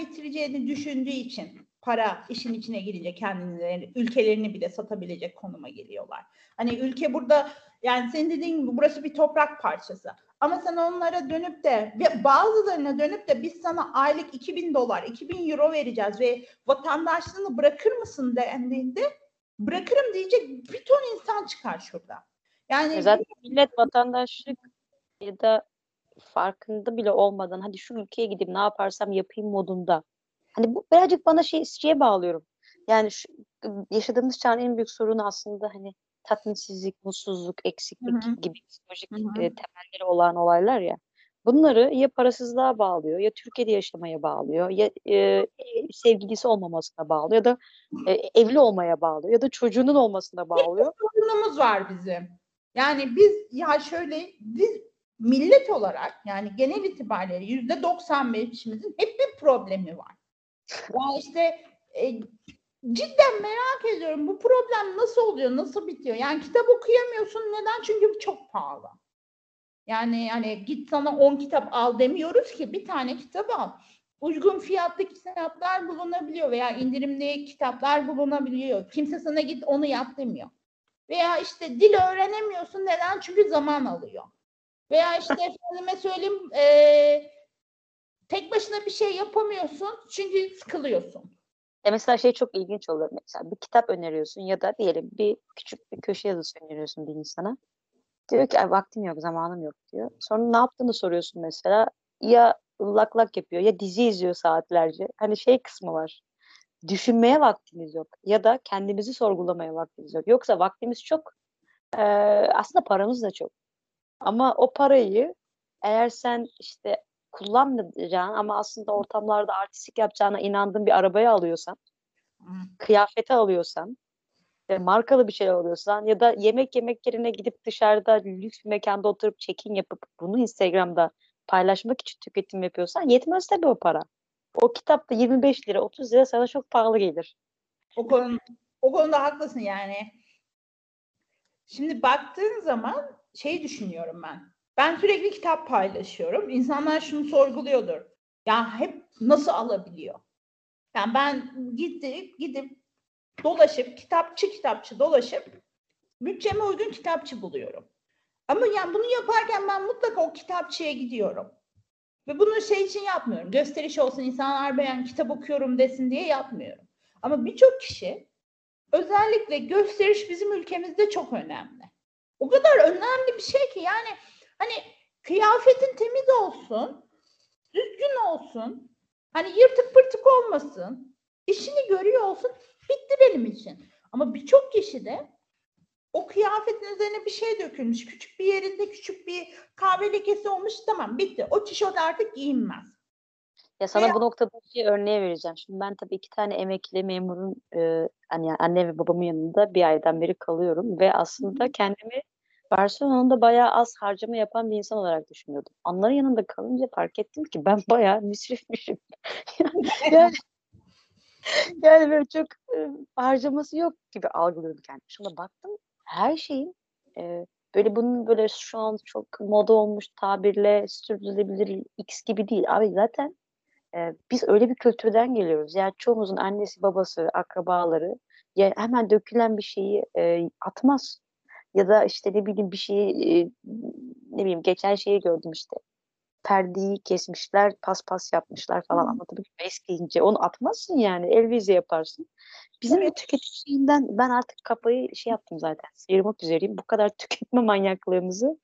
getireceğini düşündüğü için para işin içine girince kendilerini, ülkelerini bile satabilecek konuma geliyorlar. Hani ülke burada yani senin dediğin gibi burası bir toprak parçası. Ama sen onlara dönüp de ve bazılarına dönüp de biz sana aylık 2000 dolar, 2000 euro vereceğiz ve vatandaşlığını bırakır mısın dendiğinde bırakırım diyecek bir ton insan çıkar şurada. Yani Zaten millet vatandaşlık ya da farkında bile olmadan hadi şu ülkeye gidip ne yaparsam yapayım modunda. Hani bu birazcık bana şey şeye bağlıyorum. Yani şu, yaşadığımız çağın en büyük sorunu aslında hani tatminsizlik, mutsuzluk, eksiklik Hı hı. gibi psikolojik Hı hı. e, temelleri olan olaylar ya. Bunları ya parasızlığa bağlıyor, ya Türkiye'de yaşamaya bağlıyor, ya e, sevgilisi olmamasına bağlıyor, ya da e, evli olmaya bağlıyor, ya da çocuğunun olmasına bağlıyor. sorunumuz var bizim. Yani biz ya şöyle biz millet olarak yani genel itibariyle yüzde 95'imizin hep bir problemi var. Ya işte e, cidden merak ediyorum bu problem nasıl oluyor, nasıl bitiyor? Yani kitap okuyamıyorsun neden? Çünkü çok pahalı. Yani hani git sana 10 kitap al demiyoruz ki bir tane kitap al. Uygun fiyatlı kitaplar bulunabiliyor veya indirimli kitaplar bulunabiliyor. Kimse sana git onu yap demiyor. Veya işte dil öğrenemiyorsun. Neden? Çünkü zaman alıyor. Veya işte efendime söyleyeyim eee, tek başına bir şey yapamıyorsun çünkü sıkılıyorsun. E mesela şey çok ilginç olur mesela bir kitap öneriyorsun ya da diyelim bir küçük bir köşe yazısı öneriyorsun bir insana. Diyor ki vaktim yok, zamanım yok diyor. Sonra ne yaptığını soruyorsun mesela. Ya lak lak yapıyor ya dizi izliyor saatlerce. Hani şey kısmı var. Düşünmeye vaktimiz yok. Ya da kendimizi sorgulamaya vaktimiz yok. Yoksa vaktimiz çok. Ee, aslında paramız da çok. Ama o parayı eğer sen işte kullanmayacağın ama aslında ortamlarda artistik yapacağına inandığın bir arabaya alıyorsan, kıyafeti alıyorsan, markalı bir şeyler alıyorsan ya da yemek yemek yerine gidip dışarıda lüks bir mekanda oturup check-in yapıp bunu Instagram'da paylaşmak için tüketim yapıyorsan yetmez tabii o para. O kitap da 25 lira, 30 lira sana çok pahalı gelir. O, konu, o konuda haklısın yani. Şimdi baktığın zaman şey düşünüyorum ben. Ben sürekli kitap paylaşıyorum. İnsanlar şunu sorguluyordur. Ya hep nasıl alabiliyor? Yani ben gidip gidip dolaşıp kitapçı kitapçı dolaşıp bütçeme uygun kitapçı buluyorum. Ama yani bunu yaparken ben mutlaka o kitapçıya gidiyorum. Ve bunu şey için yapmıyorum. Gösteriş olsun insanlar ben kitap okuyorum desin diye yapmıyorum. Ama birçok kişi özellikle gösteriş bizim ülkemizde çok önemli. O kadar önemli bir şey ki yani hani kıyafetin temiz olsun, düzgün olsun, hani yırtık pırtık olmasın, işini görüyor olsun, bitti benim için. Ama birçok kişi de o kıyafetin üzerine bir şey dökülmüş, küçük bir yerinde küçük bir kahve lekesi olmuş, tamam bitti. O tişört artık giyinmez. Ya sana Veya- bu noktada bir şey örneği vereceğim. Şimdi ben tabii iki tane emekli memurun e, hani anne ve babamın yanında bir aydan beri kalıyorum ve aslında kendimi Barcelona'da bayağı az harcama yapan bir insan olarak düşünüyordum. Onların yanında kalınca fark ettim ki ben bayağı müsrifmişim. yani, yani böyle çok e, harcaması yok gibi algılıyorum kendimi. Sonra baktım her şeyin e, böyle bunun böyle şu an çok moda olmuş tabirle sürdürülebilir X gibi değil. Abi zaten e, biz öyle bir kültürden geliyoruz. Yani çoğumuzun annesi, babası, akrabaları ya hemen dökülen bir şeyi e, atmaz. Ya da işte ne bileyim bir şeyi e, ne bileyim geçen şeyi gördüm işte. Perdeyi kesmişler, paspas yapmışlar falan Hı. anlatabiliyor muyum? Eskiyince onu atmazsın yani. El vize yaparsın. Bizim bu tüketim şeyinden ben artık kafayı şey yaptım zaten. Sıyırmak üzereyim. Bu kadar tüketme manyaklığımızı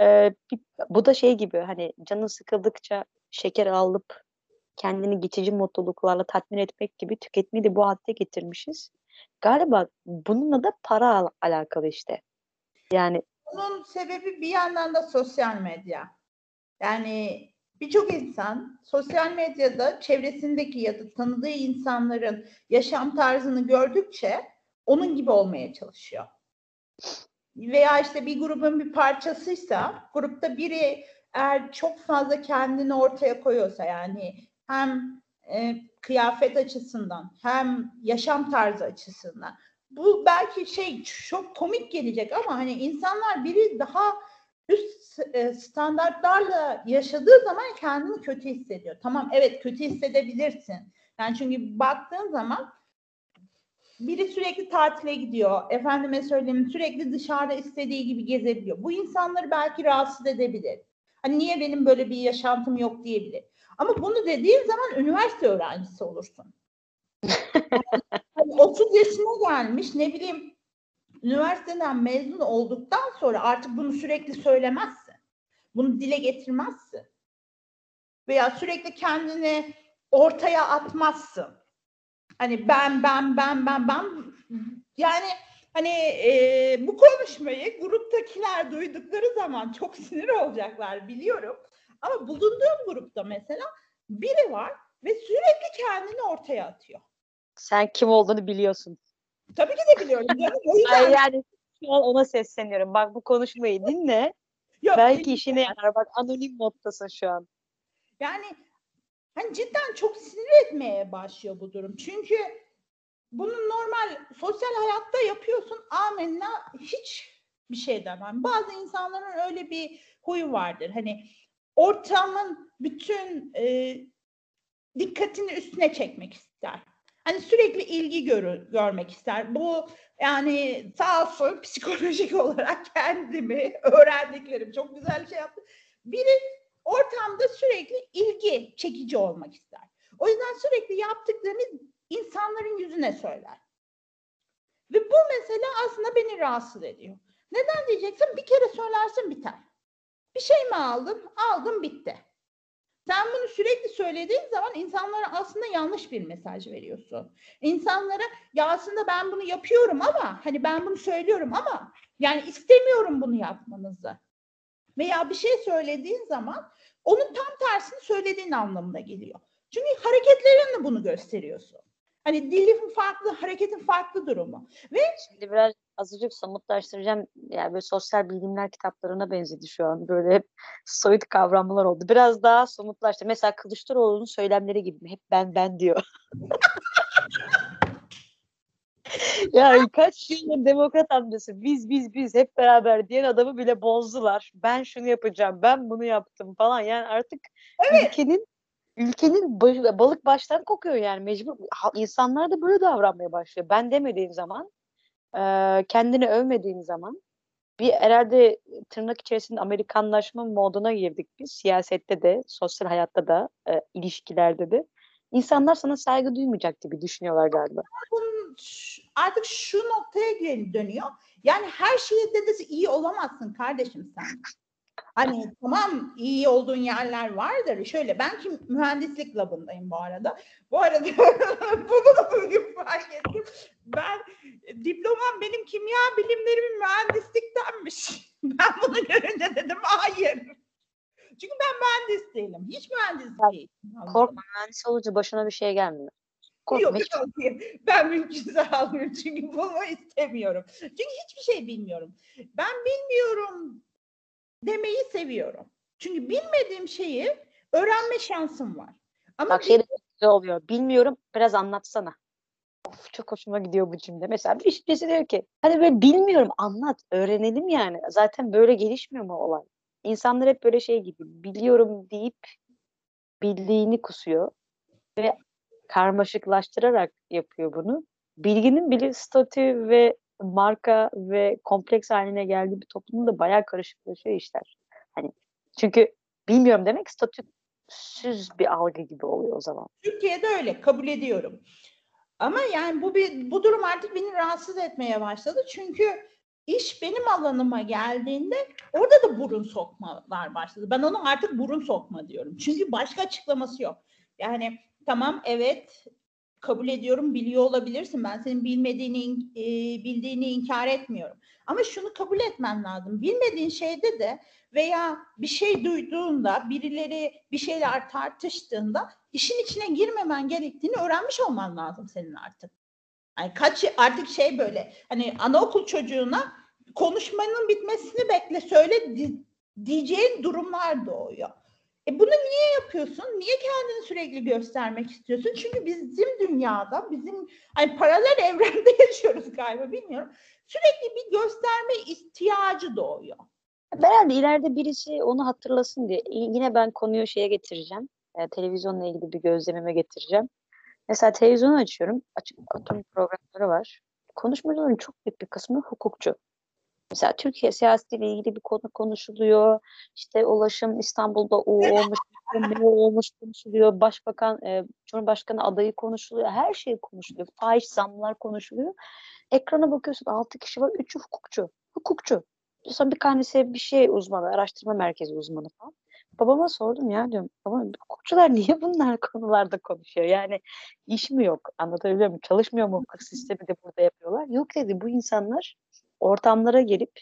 e, bir- bu da şey gibi hani canın sıkıldıkça şeker alıp kendini geçici mutluluklarla tatmin etmek gibi tüketmeyi de bu hadde getirmişiz. Galiba bununla da para al- alakalı işte. Yani Bunun sebebi bir yandan da sosyal medya. Yani birçok insan sosyal medyada çevresindeki ya da tanıdığı insanların yaşam tarzını gördükçe onun gibi olmaya çalışıyor. Veya işte bir grubun bir parçasıysa grupta biri eğer çok fazla kendini ortaya koyuyorsa yani hem e, kıyafet açısından hem yaşam tarzı açısından bu belki şey çok komik gelecek ama hani insanlar biri daha üst e, standartlarla yaşadığı zaman kendini kötü hissediyor. Tamam evet kötü hissedebilirsin. Yani çünkü baktığın zaman biri sürekli tatile gidiyor. Efendime söyleyeyim sürekli dışarıda istediği gibi gezebiliyor. Bu insanları belki rahatsız edebilir. Hani niye benim böyle bir yaşantım yok diyebilir. Ama bunu dediğin zaman üniversite öğrencisi olursun. Hani 30 yaşına gelmiş ne bileyim üniversiteden mezun olduktan sonra artık bunu sürekli söylemezsin. Bunu dile getirmezsin. Veya sürekli kendini ortaya atmazsın. Hani ben ben ben ben ben yani hani e, bu konuşmayı gruptakiler duydukları zaman çok sinir olacaklar biliyorum. Ama bulunduğum grupta mesela biri var ve sürekli kendini ortaya atıyor. Sen kim olduğunu biliyorsun. Tabii ki de biliyorum canım. O yüzden Ay yani şu an ona sesleniyorum. Bak bu konuşmayı dinle. Yok, Belki işine yarar. Bak anonim moddasın şu an. Yani hani cidden çok sinir etmeye başlıyor bu durum. Çünkü bunu normal sosyal hayatta yapıyorsun. Amenna hiç bir şey demem. Bazı insanların öyle bir huyu vardır. Hani ortamın bütün e, dikkatini üstüne çekmek ister. Hani sürekli ilgi görü, görmek ister. Bu yani sağ olsun psikolojik olarak kendimi öğrendiklerim çok güzel şey yaptı. Biri ortamda sürekli ilgi çekici olmak ister. O yüzden sürekli yaptıklarını insanların yüzüne söyler. Ve bu mesela aslında beni rahatsız ediyor. Neden diyeceksin? Bir kere söylersin biter. Bir şey mi aldın? Aldım bitti. Sen bunu sürekli söylediğin zaman insanlara aslında yanlış bir mesaj veriyorsun. İnsanlara ya aslında ben bunu yapıyorum ama hani ben bunu söylüyorum ama yani istemiyorum bunu yapmanızı. Veya bir şey söylediğin zaman onun tam tersini söylediğin anlamına geliyor. Çünkü hareketlerinle bunu gösteriyorsun. Hani dilin farklı, hareketin farklı durumu. Ve Şimdi biraz azıcık somutlaştıracağım. Yani böyle sosyal bilimler kitaplarına benzedi şu an. Böyle hep soyut kavramlar oldu. Biraz daha somutlaştır. Mesela Kılıçdaroğlu'nun söylemleri gibi. Hep ben ben diyor. ya kaç yıldır demokrat amcası biz biz biz hep beraber diyen adamı bile bozdular. Ben şunu yapacağım, ben bunu yaptım falan. Yani artık ülkenin ülkenin baş- balık baştan kokuyor yani mecbur. İnsanlar da böyle davranmaya başlıyor. Ben demediğim zaman eee, kendini övmediğin zaman bir herhalde tırnak içerisinde Amerikanlaşma moduna girdik biz. Siyasette de, sosyal hayatta da, e, ilişkilerde de. İnsanlar sana saygı duymayacak gibi düşünüyorlar galiba. artık şu noktaya dönüyor. Yani her şeye dedesi iyi olamazsın kardeşim sen. Hani tamam iyi olduğun yerler vardır. Şöyle ben ki mühendislik labındayım bu arada. Bu arada bunu da bugün fark ettim. Ben diplomam benim kimya bilimlerimin mühendisliktenmiş. Ben bunu görünce dedim hayır. Çünkü ben mühendis değilim. Hiç mühendis değilim. Korkma mühendis olunca başına bir şey gelmiyor. Korkma Yok hiç. yok, ben mümkünse almıyorum çünkü bunu istemiyorum. Çünkü hiçbir şey bilmiyorum. Ben bilmiyorum demeyi seviyorum. Çünkü bilmediğim şeyi öğrenme şansım var. Ama Bak şey de oluyor. Bilmiyorum biraz anlatsana. Of, çok hoşuma gidiyor bu cümle. Mesela bir birisi diyor ki hadi böyle bilmiyorum anlat öğrenelim yani. Zaten böyle gelişmiyor mu olay? İnsanlar hep böyle şey gibi biliyorum deyip bildiğini kusuyor ve karmaşıklaştırarak yapıyor bunu. Bilginin bile statü ve marka ve kompleks haline geldiği bir toplumda da bayağı karışıklaşıyor işler. Hani çünkü bilmiyorum demek statüsüz bir algı gibi oluyor o zaman. Türkiye'de öyle kabul ediyorum. Ama yani bu bir bu durum artık beni rahatsız etmeye başladı. Çünkü iş benim alanıma geldiğinde orada da burun sokmalar başladı. Ben ona artık burun sokma diyorum. Çünkü başka açıklaması yok. Yani tamam evet kabul ediyorum biliyor olabilirsin. Ben senin bilmediğini in- e, bildiğini inkar etmiyorum. Ama şunu kabul etmen lazım. Bilmediğin şeyde de veya bir şey duyduğunda, birileri bir şeyler tartıştığında işin içine girmemen gerektiğini öğrenmiş olman lazım senin artık. Yani kaç artık şey böyle hani anaokul çocuğuna konuşmanın bitmesini bekle söyle di- diyeceğin durumlar doğuyor. E bunu niye yapıyorsun? Niye kendini sürekli göstermek istiyorsun? Çünkü bizim dünyada, bizim hani paralel evrende yaşıyoruz galiba bilmiyorum. Sürekli bir gösterme ihtiyacı doğuyor. Herhalde ileride birisi onu hatırlasın diye. Yine ben konuyu şeye getireceğim. E, televizyonla ilgili bir gözlemime getireceğim. Mesela televizyonu açıyorum. Açık oturum programları var. Konuşmacıların çok büyük bir kısmı hukukçu. Mesela Türkiye siyasetiyle ilgili bir konu konuşuluyor. İşte ulaşım İstanbul'da o olmuş, ne olmuş konuşuluyor. Başbakan, e, Cumhurbaşkanı adayı konuşuluyor. Her şey konuşuluyor. Fahiş zamlar konuşuluyor. Ekrana bakıyorsun 6 kişi var. 3'ü hukukçu. Hukukçu. Sonra bir tanesi bir şey uzmanı, araştırma merkezi uzmanı falan. Babama sordum ya diyorum. Baba hukukçular niye bunlar konularda konuşuyor? Yani iş mi yok? Anlatabiliyor muyum? Çalışmıyor mu hukuk sistemi de burada yapıyorlar? Yok dedi bu insanlar ortamlara gelip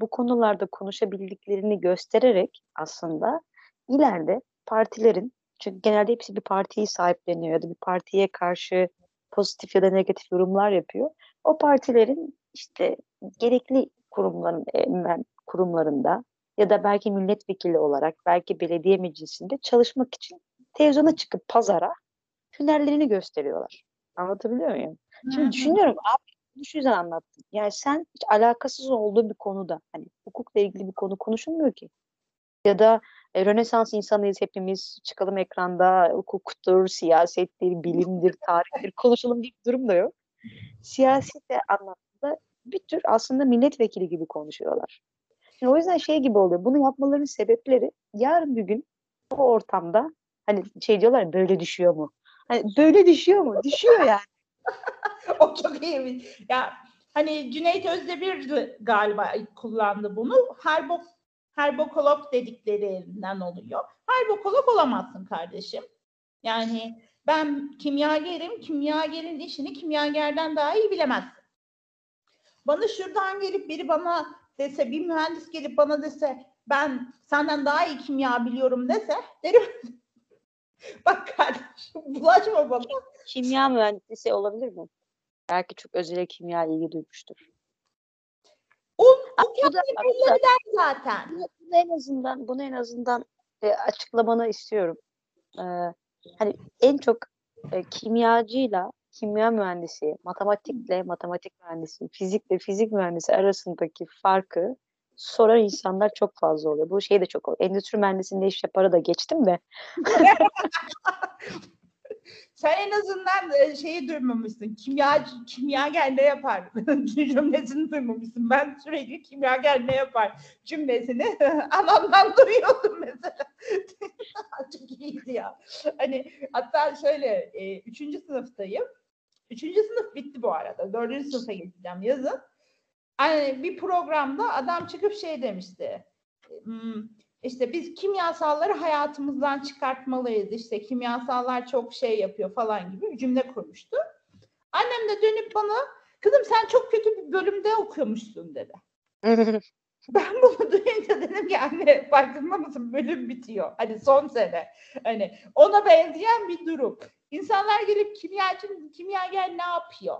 bu konularda konuşabildiklerini göstererek aslında ileride partilerin çünkü genelde hepsi bir partiyi sahipleniyor ya da bir partiye karşı pozitif ya da negatif yorumlar yapıyor. O partilerin işte gerekli kurumların kurumlarında ya da belki milletvekili olarak, belki belediye meclisinde çalışmak için televizyona çıkıp pazara hünerlerini gösteriyorlar. Anlatabiliyor muyum? Şimdi düşünüyorum abi şu yüzden anlattım. Yani sen hiç alakasız olduğu bir konuda hani hukukla ilgili bir konu konuşulmuyor ki. Ya da e, Rönesans insanıyız hepimiz çıkalım ekranda hukuktur, siyasettir, bilimdir, tarihtir konuşalım bir durum da yok. Siyasete anlamda bir tür aslında milletvekili gibi konuşuyorlar. Şimdi o yüzden şey gibi oluyor. Bunu yapmalarının sebepleri yarın bir gün o ortamda hani şey diyorlar böyle düşüyor mu? Hani böyle düşüyor mu? Düşüyor yani. o çok iyi. Ya hani Cüneyt Özdemir galiba kullandı bunu. Herbo herbokolog dediklerinden oluyor. Herbokolog olamazsın kardeşim. Yani ben kimyagerim, kimyagerin işini kimyagerden daha iyi bilemezsin. Bana şuradan gelip biri bana dese, bir mühendis gelip bana dese ben senden daha iyi kimya biliyorum dese derim bak kardeşim bulaşma bana. Kimya mühendisi olabilir mi? Belki çok özel kimya ilgi duymuştur. O, o bu da, da, zaten. Bunu, bunu en azından bunu en azından e, açıklamanı istiyorum. E, hani en çok e, kimyacıyla kimya mühendisi, matematikle matematik mühendisi, fizikle fizik mühendisi arasındaki farkı soran insanlar çok fazla oluyor. Bu şey de çok oluyor. Endüstri mühendisliğinde iş yaparı da geçtim de. Sen en azından e, şeyi duymamışsın. Kimya kimyager ne yapar cümlesini duymamışsın. Ben sürekli kimyager ne yapar cümlesini anamdan duyuyordum mesela. Çok iyiydi ya. Hani hatta şöyle e, üçüncü sınıftayım. Üçüncü sınıf bitti bu arada. Dördüncü sınıfa geçeceğim yazın. Bir programda adam çıkıp şey demişti. Hmm, işte biz kimyasalları hayatımızdan çıkartmalıyız. İşte kimyasallar çok şey yapıyor falan gibi bir cümle kurmuştu. Annem de dönüp bana kızım sen çok kötü bir bölümde okuyormuşsun dedi. ben bunu duyunca dedim ki anne farkında mısın bölüm bitiyor. Hani son sene. Hani ona benzeyen bir durum. İnsanlar gelip kimyacı, kimyager ne yapıyor?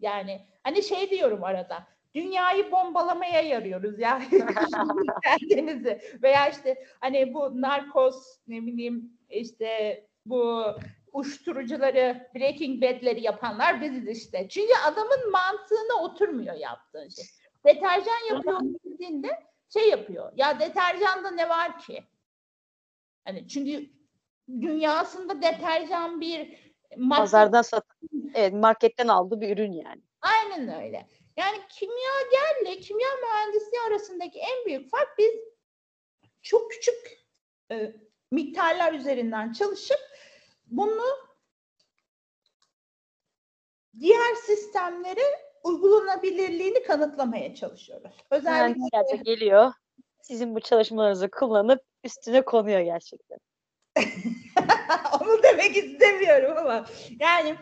Yani hani şey diyorum arada. Dünyayı bombalamaya yarıyoruz ya. Kendinizi. Veya işte hani bu narkoz ne bileyim işte bu uyuşturucuları, Breaking Bad'leri yapanlar biziz işte. Çünkü adamın mantığına oturmuyor yaptığı şey. Deterjan yapıyor dediğinde şey yapıyor. Ya deterjanda ne var ki? Hani çünkü dünyasında deterjan bir madde... pazardan sat evet marketten aldığı bir ürün yani. Aynen öyle. Yani kimyagerle kimya mühendisliği arasındaki en büyük fark biz çok küçük e, miktarlar üzerinden çalışıp bunu diğer sistemlere uygulanabilirliğini kanıtlamaya çalışıyoruz. Özellikle yani geliyor. Sizin bu çalışmalarınızı kullanıp üstüne konuyor gerçekten. Onu demek istemiyorum ama yani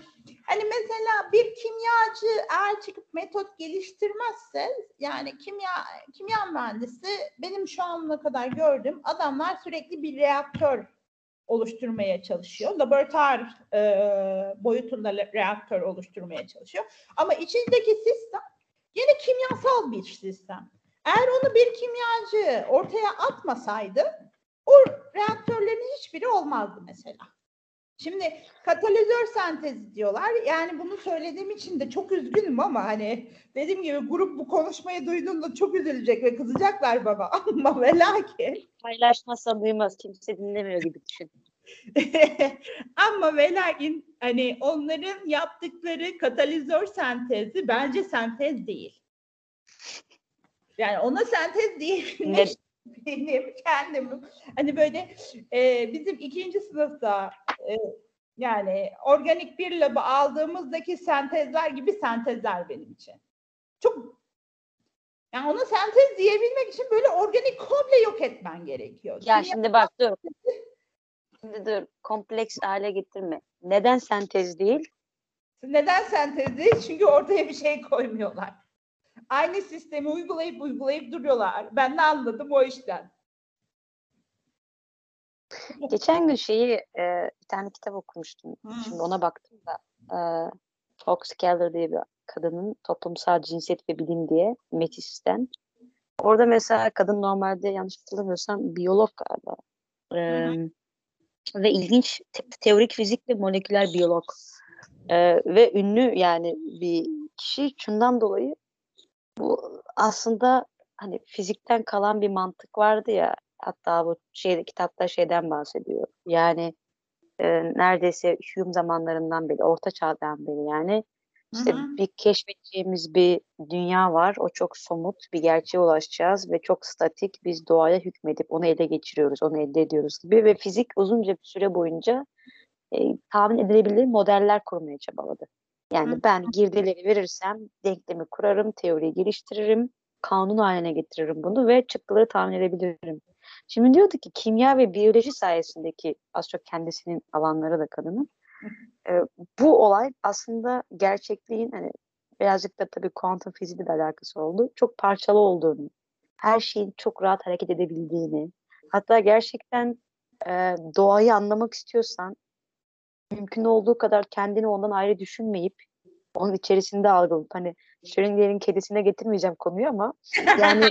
hani mesela bir kimyacı eğer çıkıp metot geliştirmezse yani kimya kimya mühendisi benim şu ana kadar gördüğüm adamlar sürekli bir reaktör oluşturmaya çalışıyor. Laboratuvar e, boyutunda reaktör oluşturmaya çalışıyor. Ama içindeki sistem yine kimyasal bir sistem. Eğer onu bir kimyacı ortaya atmasaydı o reaktörlerin hiçbiri olmazdı mesela. Şimdi katalizör sentezi diyorlar. Yani bunu söylediğim için de çok üzgünüm ama hani dediğim gibi grup bu konuşmayı duyduğunda çok üzülecek ve kızacaklar bana ama ve lakin Paylaşmazsa duymaz. Kimse dinlemiyor gibi düşün. ama ve lakin hani onların yaptıkları katalizör sentezi bence sentez değil. Yani ona sentez değil. Benim kendim hani böyle e, bizim ikinci sınıfta e, yani organik bir labı aldığımızdaki sentezler gibi sentezler benim için. Çok yani ona sentez diyebilmek için böyle organik komple yok etmen gerekiyor. Ya Kimya- şimdi bak dur. Şimdi dur. Kompleks hale getirme. Neden sentez değil? Neden sentez değil? Çünkü ortaya bir şey koymuyorlar. Aynı sistemi uygulayıp uygulayıp duruyorlar. Ben ne anladım o işten. Geçen gün şeyi e, bir tane kitap okumuştum. Hı. Şimdi ona baktım da. E, Fox Keller diye bir kadının toplumsal cinsiyet ve bilim diye Metis'ten. Orada mesela kadın normalde yanlış hatırlamıyorsam biyolog galiba. E, ve ilginç te- teorik fizik ve moleküler biyolog. E, ve ünlü yani bir kişi şundan dolayı bu aslında hani fizikten kalan bir mantık vardı ya hatta bu şey kitapta şeyden bahsediyor. Yani e, neredeyse Hume zamanlarından beri, Orta Çağ'dan beri yani işte Hı hı. bir keşfedeceğimiz bir dünya var. O çok somut bir gerçeğe ulaşacağız ve çok statik. Biz doğaya hükmedip onu ele geçiriyoruz, onu elde ediyoruz gibi ve fizik uzunca bir süre boyunca e, tahmin edilebilir modeller kurmaya çabaladı. Yani Hı. ben girdileri verirsem denklemi kurarım, teoriyi geliştiririm, kanun haline getiririm bunu ve çıktıları tahmin edebilirim. Şimdi diyordu ki kimya ve biyoloji sayesindeki az çok kendisinin alanları da kadının e, bu olay aslında gerçekliğin hani birazcık da tabii kuantum fiziğiyle de alakası oldu. Çok parçalı olduğunu, her şeyin çok rahat hareket edebildiğini, hatta gerçekten e, doğayı anlamak istiyorsan mümkün olduğu kadar kendini ondan ayrı düşünmeyip onun içerisinde algılayıp hani Schrödinger'in kedisine getirmeyeceğim konuyu ama yani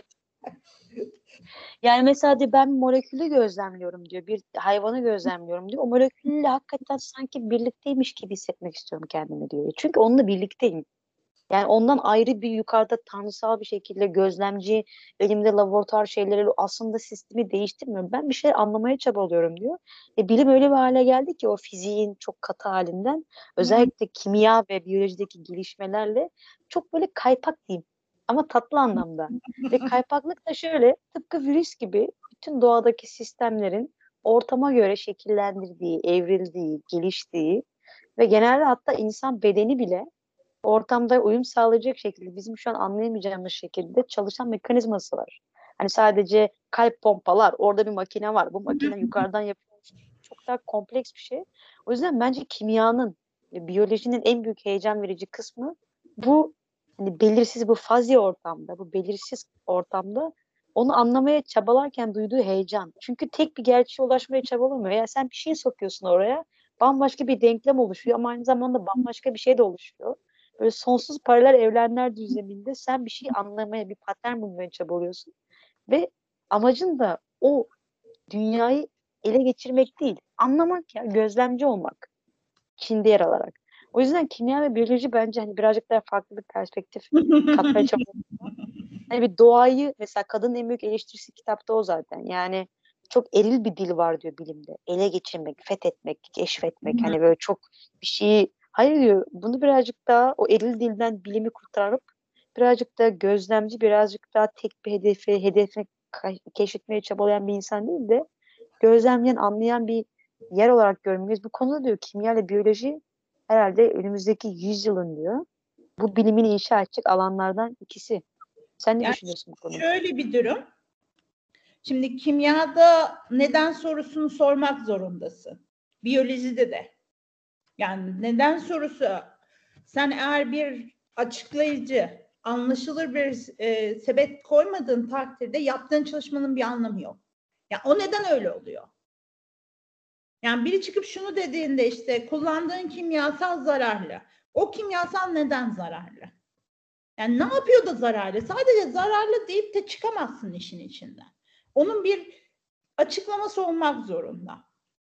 yani mesela diyor ben molekülü gözlemliyorum diyor. Bir hayvanı gözlemliyorum diyor. O molekülle hakikaten sanki birlikteymiş gibi hissetmek istiyorum kendimi diyor. Çünkü onunla birlikteyim. Yani ondan ayrı bir yukarıda tanrısal bir şekilde gözlemci, elimde laboratuvar şeyleri aslında sistemi değiştirmiyorum. Ben bir şey anlamaya çabalıyorum diyor. E, bilim öyle bir hale geldi ki o fiziğin çok katı halinden özellikle kimya ve biyolojideki gelişmelerle çok böyle kaypak diyeyim. Ama tatlı anlamda. Ve kaypaklık da şöyle tıpkı virüs gibi bütün doğadaki sistemlerin ortama göre şekillendirdiği, evrildiği, geliştiği ve genelde hatta insan bedeni bile ortamda uyum sağlayacak şekilde bizim şu an anlayamayacağımız şekilde çalışan mekanizması var. Hani sadece kalp pompalar, orada bir makine var. Bu makine yukarıdan yapılmış. Çok daha kompleks bir şey. O yüzden bence kimyanın biyolojinin en büyük heyecan verici kısmı bu hani belirsiz bu fazi ortamda, bu belirsiz ortamda onu anlamaya çabalarken duyduğu heyecan. Çünkü tek bir gerçeğe ulaşmaya çabalamıyor. Ya sen bir şey sokuyorsun oraya, bambaşka bir denklem oluşuyor ama aynı zamanda bambaşka bir şey de oluşuyor. Böyle sonsuz paralel evrenler düzleminde sen bir şey anlamaya, bir patern bulmaya çabalıyorsun. Ve amacın da o dünyayı ele geçirmek değil, anlamak ya, gözlemci olmak. Çin'de yer alarak. O yüzden kimya ve biyoloji bence hani birazcık daha farklı bir perspektif katmaya çalışıyorum. Hani bir doğayı mesela kadının en büyük eleştirisi kitapta o zaten. Yani çok eril bir dil var diyor bilimde. Ele geçirmek, fethetmek, keşfetmek. Hani böyle çok bir şeyi hayır diyor. Bunu birazcık daha o eril dilden bilimi kurtarıp birazcık daha gözlemci, birazcık daha tek bir hedefi, hedefini keşfetmeye çabalayan bir insan değil de gözlemleyen, anlayan bir yer olarak görmeliyiz. Bu konuda diyor kimya ile biyoloji herhalde önümüzdeki yüzyılın diyor. Bu bilimin inşa edecek alanlardan ikisi. Sen ne Yani düşünüyorsun bu konuda? Şöyle bir durum. Şimdi kimyada neden sorusunu sormak zorundasın. Biyolojide de. Yani neden sorusu sen eğer bir açıklayıcı, anlaşılır bir e, sebep koymadığın takdirde yaptığın çalışmanın bir anlamı yok. Ya o neden öyle oluyor? Yani biri çıkıp şunu dediğinde işte kullandığın kimyasal zararlı. O kimyasal neden zararlı? Yani ne yapıyor da zararlı? Sadece zararlı deyip de çıkamazsın işin içinden. Onun bir açıklaması olmak zorunda.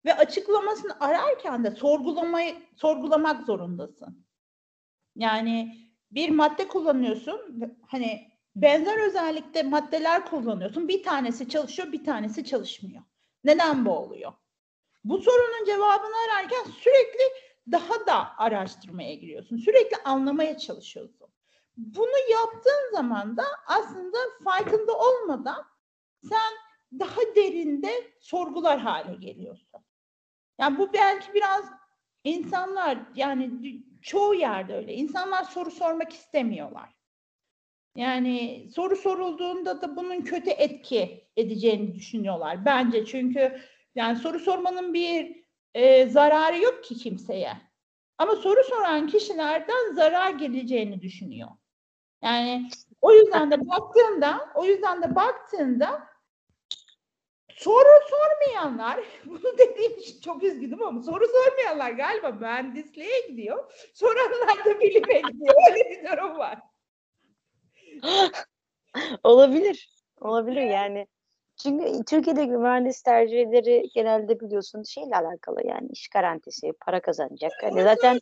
Ve açıklamasını ararken de sorgulamayı sorgulamak zorundasın. Yani bir madde kullanıyorsun. Hani benzer özellikte maddeler kullanıyorsun. Bir tanesi çalışıyor, bir tanesi çalışmıyor. Neden bu oluyor? Bu sorunun cevabını ararken sürekli daha da araştırmaya giriyorsun. Sürekli anlamaya çalışıyorsun. Bunu yaptığın zaman da aslında farkında olmadan sen daha derinde sorgular hale geliyorsun. Yani bu belki biraz insanlar yani çoğu yerde öyle. İnsanlar soru sormak istemiyorlar. Yani soru sorulduğunda da bunun kötü etki edeceğini düşünüyorlar bence. Çünkü yani soru sormanın bir e, zararı yok ki kimseye. Ama soru soran kişilerden zarar geleceğini düşünüyor. Yani o yüzden de baktığında, o yüzden de baktığında soru sormayanlar, bunu dediğim için çok üzgünüm ama soru sormayanlar galiba mühendisliğe gidiyor. Soranlar da bilime gidiyor. Öyle bir durum var. Olabilir. Olabilir yani. Çünkü Türkiye'deki mühendis tercihleri genelde biliyorsun şeyle alakalı yani iş garantisi, para kazanacak. Hani zaten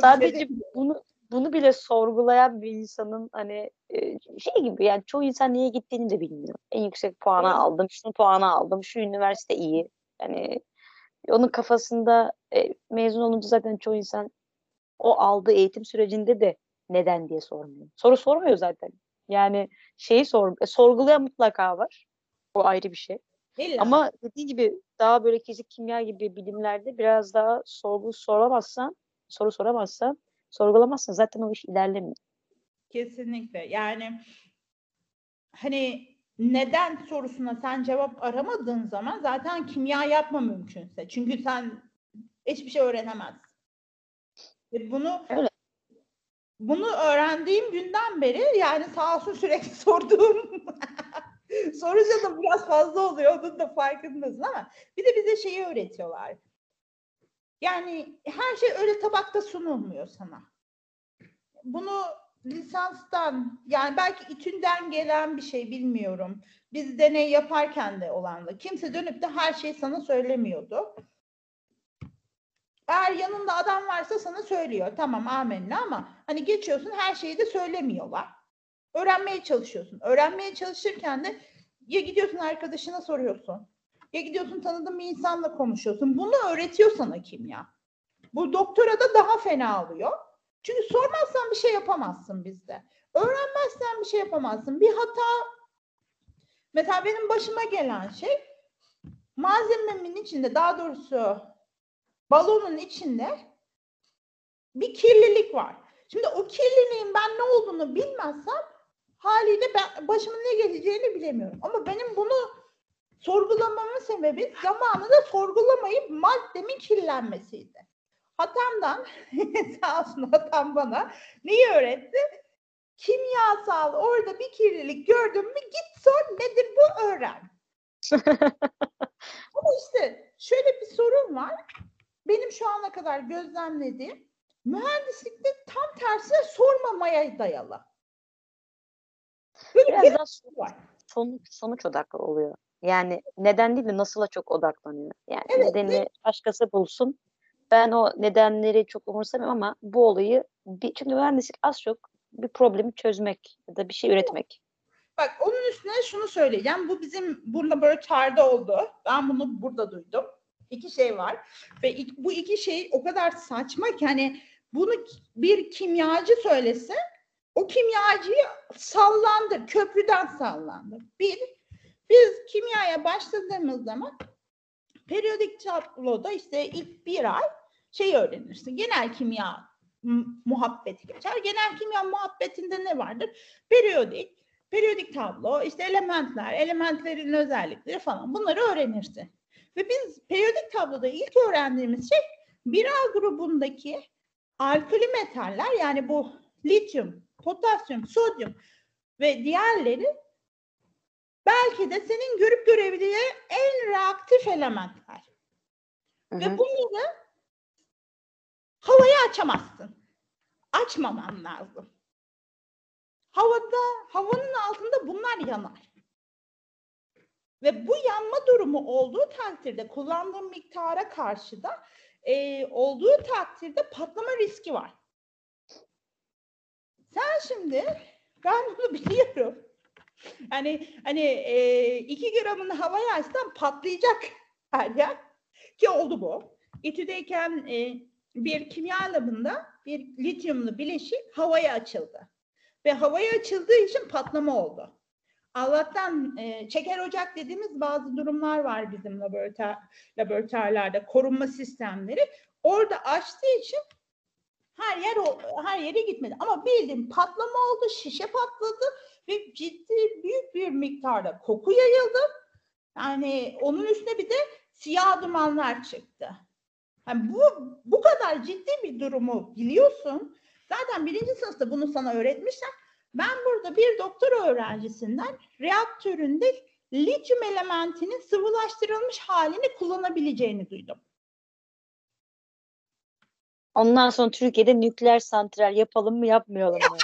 sadece bunu bunu bile sorgulayan bir insanın hani e, şey gibi yani çoğu insan niye gittiğini de bilmiyor. En yüksek puanı Evet. aldım, şunu puanı aldım, şu üniversite iyi. Yani onun kafasında e, mezun olunca zaten çoğu insan o aldığı eğitim sürecinde de neden diye sormuyor. Soru sormuyor zaten. Yani şeyi sor, e, sorgulayan mutlaka var. O ayrı bir şey. İlla. Ama dediği gibi daha böyle fizik, kimya gibi bilimlerde biraz daha sorgu soramazsan, soru soramazsan, sorgulamazsan zaten o iş ilerlemiyor. Kesinlikle. Yani hani neden sorusuna sen cevap aramadığın zaman zaten kimya yapma mümkünse. Çünkü sen hiçbir şey öğrenemezsin. Ve bunu Öyle. bunu öğrendiğim günden beri yani sağ olsun sürekli sorduğum sorunca da biraz fazla oluyor. Onun da farkındasın ama bir de bize şeyi öğretiyorlar. Yani her şey öyle tabakta sunulmuyor sana. Bunu lisanstan yani belki İTÜ'nden gelen bir şey bilmiyorum. Biz deney yaparken de olan da kimse dönüp de her şeyi sana söylemiyordu. Eğer yanında adam varsa sana söylüyor. Tamam amenna ama hani geçiyorsun her şeyi de söylemiyorlar. Öğrenmeye çalışıyorsun. Öğrenmeye çalışırken de ya gidiyorsun arkadaşına soruyorsun. Ya gidiyorsun tanıdığın bir insanla konuşuyorsun. Bunu öğretiyor sana kimya. Bu doktora da daha fena oluyor. Çünkü sormazsan bir şey yapamazsın bizde. Öğrenmezsen bir şey yapamazsın. Bir hata mesela benim başıma gelen şey malzememin içinde daha doğrusu balonun içinde bir kirlilik var. Şimdi o kirliliğin ben ne olduğunu bilmezsem haliyle ben başıma ne geleceğini bilemiyorum. Ama benim bunu sorgulamamın sebebi zamanında sorgulamayıp maddemin kirlenmesiydi. Hatamdan sağ olsun hatam bana neyi öğretti? Kimyasal orada bir kirlilik gördün mü git sor nedir bu öğren. Ama işte şöyle bir sorun var. Benim şu ana kadar gözlemlediğim mühendislikte tam tersine sormamaya dayalı. Böyle Biraz bir daha var. sonuç, sonuç odaklı oluyor. Yani neden değil de nasıla çok odaklanıyor. Yani Evet, nedeni başkası bulsun. Ben o nedenleri çok umursamıyorum ama bu olayı bir, çünkü mühendislik az çok bir problemi çözmek ya da bir şey üretmek. Bak onun üstüne şunu söyleyeceğim. Bu bizim bu laboratuvarda oldu. Ben bunu burada duydum. İki şey var. Ve bu iki şey o kadar saçma ki hani bunu bir kimyacı söylese o kimyacıyı sallandır. Köprüden sallandır. Bir, biz kimyaya başladığımız zaman periyodik tabloda işte ilk bir ay şey öğrenirsin. Genel kimya muhabbeti geçer. Genel kimya muhabbetinde ne vardır? Periyodik, periyodik tablo, işte elementler, elementlerin özellikleri falan bunları öğrenirsin. Ve biz periyodik tabloda ilk öğrendiğimiz şey bir A grubundaki alkali metaller yani bu lityum, potasyum, sodyum ve diğerleri belki de senin görüp görebileceğin en reaktif elementler. Hı Ve hı. bunları havaya açamazsın. Açmaman lazım. Havada, havanın altında bunlar yanar. Ve bu yanma durumu olduğu takdirde kullandığım miktara karşı da e, olduğu takdirde patlama riski var. Sen şimdi ben bunu biliyorum. Hani hani e, iki gramını havaya açsam patlayacak yer. Ki oldu bu. İTÜ'deyken e, bir kimya labında bir lityumlu bileşik havaya açıldı. Ve havaya açıldığı için patlama oldu. Allah'tan e, çeker ocak dediğimiz bazı durumlar var bizim laboratuvar, laboratuvarlarda korunma sistemleri. Orada açtığı için her yer her yere gitmedi. Ama bildiğim patlama oldu, şişe patladı ve ciddi büyük bir miktarda koku yayıldı. Yani onun üstüne bir de siyah dumanlar çıktı. Yani bu bu kadar ciddi bir durumu biliyorsun. Zaten birinci sınıfta bunu sana öğretmişler. Ben burada bir doktora öğrencisinden reaktöründe lityum elementinin sıvılaştırılmış halini kullanabileceğini duydum. Ondan sonra Türkiye'de nükleer santral yapalım mı yapmayalım mı?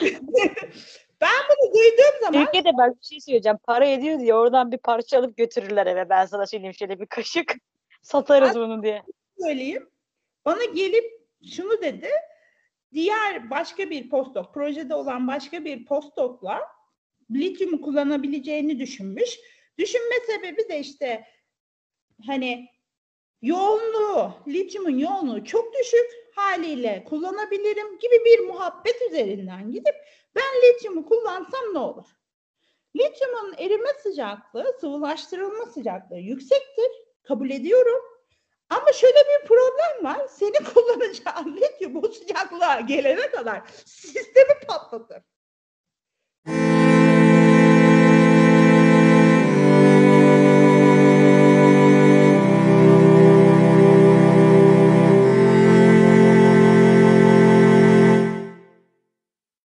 Ben bunu duyduğum zaman Türkiye'de bak bir şey söyleyeceğim. Para ediyor diye oradan bir parça alıp götürürler eve. Ben sana söyleyeyim şöyle bir kaşık satarız bunu diye. söyleyeyim. Bana gelip şunu dedi. Diğer başka bir postdoc, projede olan başka bir postdoc'la lityumu kullanabileceğini düşünmüş. Düşünme sebebi de işte hani yoğunluğu, lityumun yoğunluğu çok düşük haliyle kullanabilirim gibi bir muhabbet üzerinden gidip ben lityumu kullansam ne olur? Lityumun erime sıcaklığı, sıvılaştırılma sıcaklığı yüksektir. Kabul ediyorum. Ama şöyle bir problem var. Senin kullanacağın lityum bu sıcaklığa gelene kadar sistemi patlatır.